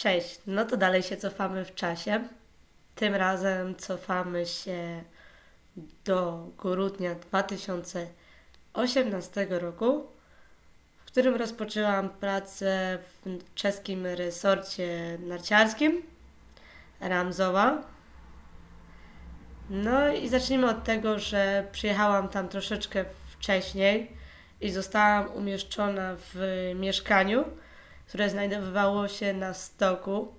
Cześć, no to dalej się cofamy w czasie. Tym razem cofamy się do grudnia 2018 roku, w którym rozpoczęłam pracę w czeskim resorcie narciarskim Ramzowa. No i zacznijmy od tego, że przyjechałam tam troszeczkę wcześniej i zostałam umieszczona w mieszkaniu, które znajdowało się na stoku.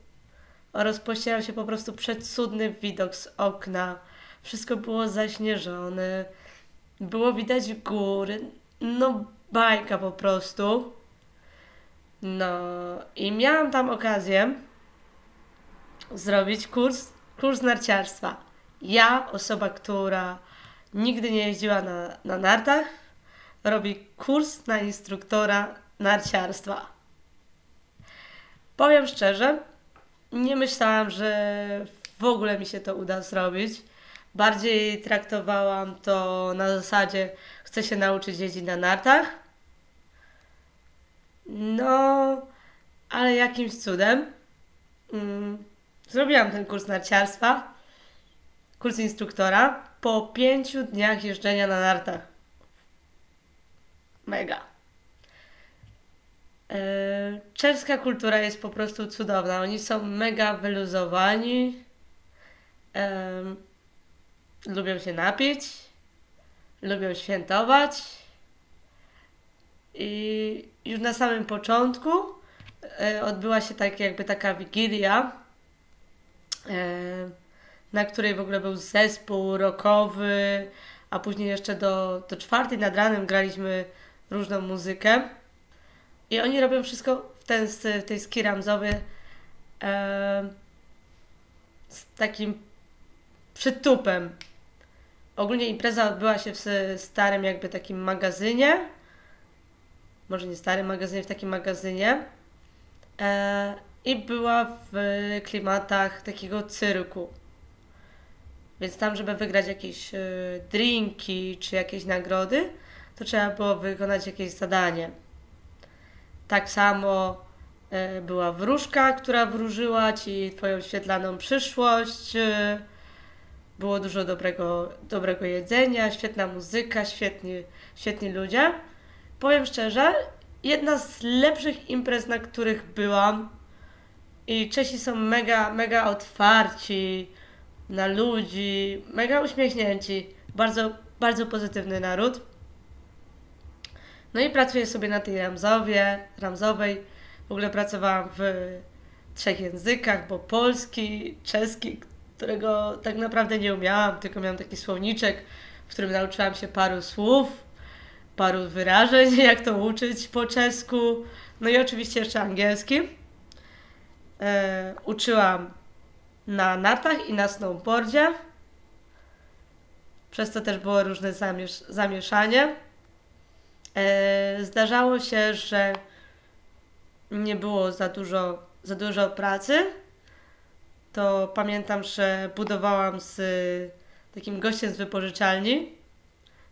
Rozpościerał się po prostu przecudny widok z okna. Wszystko było zaśnieżone. Było widać góry. No, bajka po prostu. No, i miałam tam okazję zrobić kurs, kurs narciarstwa. Ja, osoba, która nigdy nie jeździła na, na nartach, robi kurs na instruktora narciarstwa. Powiem szczerze, nie myślałam, że w ogóle mi się to uda zrobić. Bardziej traktowałam to na zasadzie, chcę się nauczyć jeździć na nartach. No, ale jakimś cudem mm, zrobiłam ten kurs narciarstwa, kurs instruktora, po pięciu dniach jeżdżenia na nartach. Mega. E, czeska kultura jest po prostu cudowna. Oni są mega wyluzowani. Um, lubią się napić. Lubią świętować. I już na samym początku e, odbyła się tak jakby taka wigilia, e, na której w ogóle był zespół rockowy, a później jeszcze do, do czwartej nad ranem graliśmy różną muzykę. I oni robią wszystko w, ten, w tej ski ramzowy e, z takim przytupem. Ogólnie impreza odbyła się w starym jakby takim magazynie. Może nie starym magazynie, w takim magazynie. E, I była w klimatach takiego cyrku. Więc tam, żeby wygrać jakieś e, drinki czy jakieś nagrody, to trzeba było wykonać jakieś zadanie. Tak samo e, była wróżka, która wróżyła Ci Twoją świetlaną przyszłość. E, było dużo dobrego, dobrego jedzenia, świetna muzyka, świetni, świetni ludzie. Powiem szczerze, jedna z lepszych imprez, na których byłam. I Czesi są mega, mega otwarci na ludzi, mega uśmiechnięci. Bardzo, bardzo pozytywny naród. No i pracuję sobie na tej Ramzowie, Ramzowej. W ogóle pracowałam w trzech językach, bo polski, czeski, którego tak naprawdę nie umiałam, tylko miałam taki słowniczek, w którym nauczyłam się paru słów, paru wyrażeń, jak to uczyć po czesku. No i oczywiście jeszcze angielski. E, uczyłam na nartach i na snowboardzie. Przez to też było różne zamiesz zamieszanie. E, zdarzało się, że nie było za dużo, za dużo pracy. To pamiętam, że budowałam z takim gościem z wypożyczalni.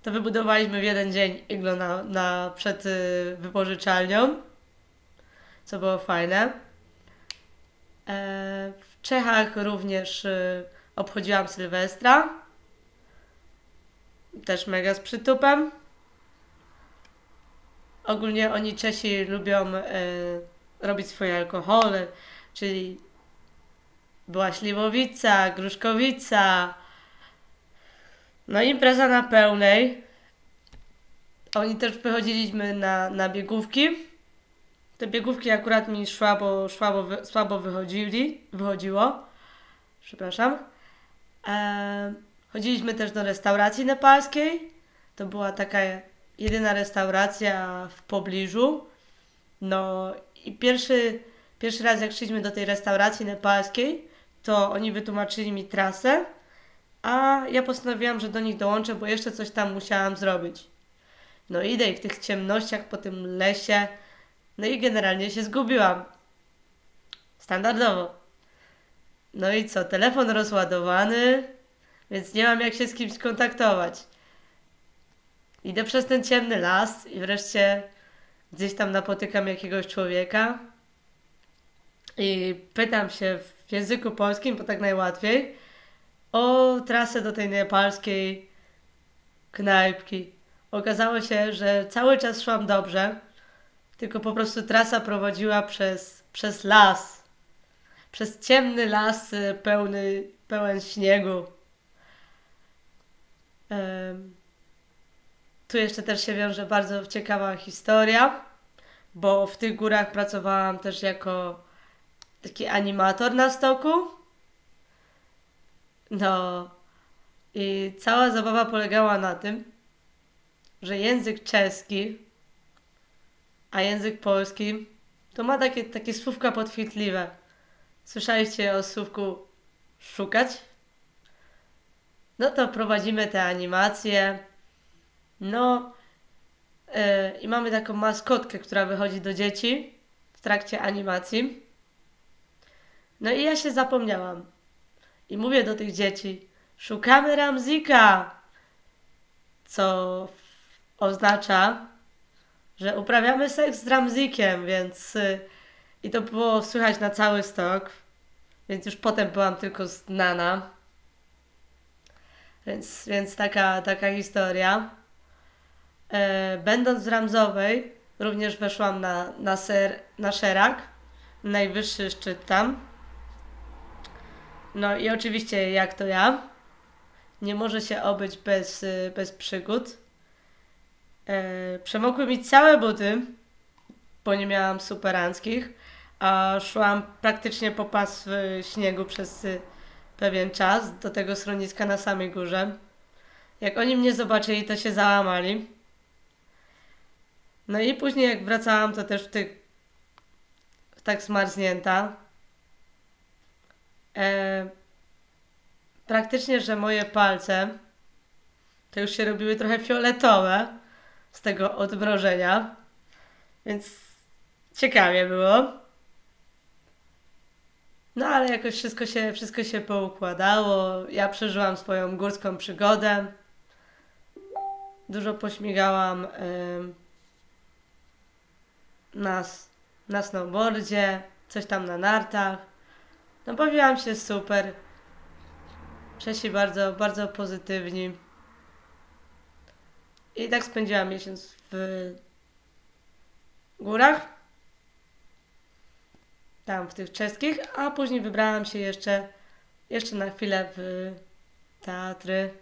To wybudowaliśmy w jeden dzień iglo na, na przed y, wypożyczalnią, co było fajne. E, w Czechach również y, obchodziłam Sylwestra. Też mega z przytupem. Ogólnie oni Czesi lubią e, robić swoje alkohole, czyli była śliwowica, gruszkowica. No impreza na pełnej. Oni też wychodziliśmy na, na biegówki. Te biegówki akurat mi słabo, słabo, słabo wychodzili, wychodziło. Przepraszam. E, chodziliśmy też do restauracji nepalskiej. To była taka jedyna restauracja w pobliżu. No i pierwszy, pierwszy raz jak szliśmy do tej restauracji nepalskiej, to oni wytłumaczyli mi trasę, a ja postanowiłam, że do nich dołączę, bo jeszcze coś tam musiałam zrobić. No idę i w tych ciemnościach po tym lesie, no i generalnie się zgubiłam. Standardowo. No i co, telefon rozładowany, więc nie mam jak się z kimś skontaktować. Idę przez ten ciemny las i wreszcie gdzieś tam napotykam jakiegoś człowieka. i pytam się w języku polskim, bo tak najłatwiej, o trasę do tej nepalskiej knajpki. Okazało się, że cały czas szłam dobrze, tylko po prostu trasa prowadziła przez, przez las. Przez ciemny las y, pełny, pełen śniegu. Em, Tu jeszcze też się wiąże bardzo ciekawa historia, bo w tych górach pracowałam też jako taki animator na stoku. No i cała zabawa polegała na tym, że język czeski, a język polski to ma takie, takie słówka podchwytliwe. Słyszeliście o słówku szukać? No to prowadzimy te animacje. No yy, i mamy taką maskotkę, która wychodzi do dzieci w trakcie animacji. No i ja się zapomniałam. I mówię do tych dzieci: Szukamy Ramzika! Co oznacza, że uprawiamy seks z Ramzikiem, więc. y, I to było słychać na cały stok, więc już potem byłam tylko znana. Więc, więc taka, taka historia. E, będąc w Ramzowej, również weszłam na, na, ser, na Szerak, najwyższy szczyt tam. No i oczywiście, jak to ja, nie może się obyć bez, y, bez przygód. E, przemokły mi całe buty, bo nie miałam superanckich, a szłam praktycznie po pas śniegu przez y, pewien czas do tego schroniska na samej górze. Jak oni mnie zobaczyli, to się załamali. No i później jak wracałam, to też w tych tak zmarznięta. E, praktycznie, że moje palce to już się robiły trochę fioletowe z tego odmrożenia. Więc ciekawie było. No ale jakoś wszystko się, wszystko się poukładało. Ja przeżyłam swoją górską przygodę. Dużo pośmigałam em, na, s- na snowboardzie, coś tam na nartach. No bawiłam się super. Czesi bardzo, bardzo pozytywni. I tak spędziłam miesiąc w górach. Tam w tych czeskich, a później wybrałam się jeszcze, jeszcze na chwilę w teatry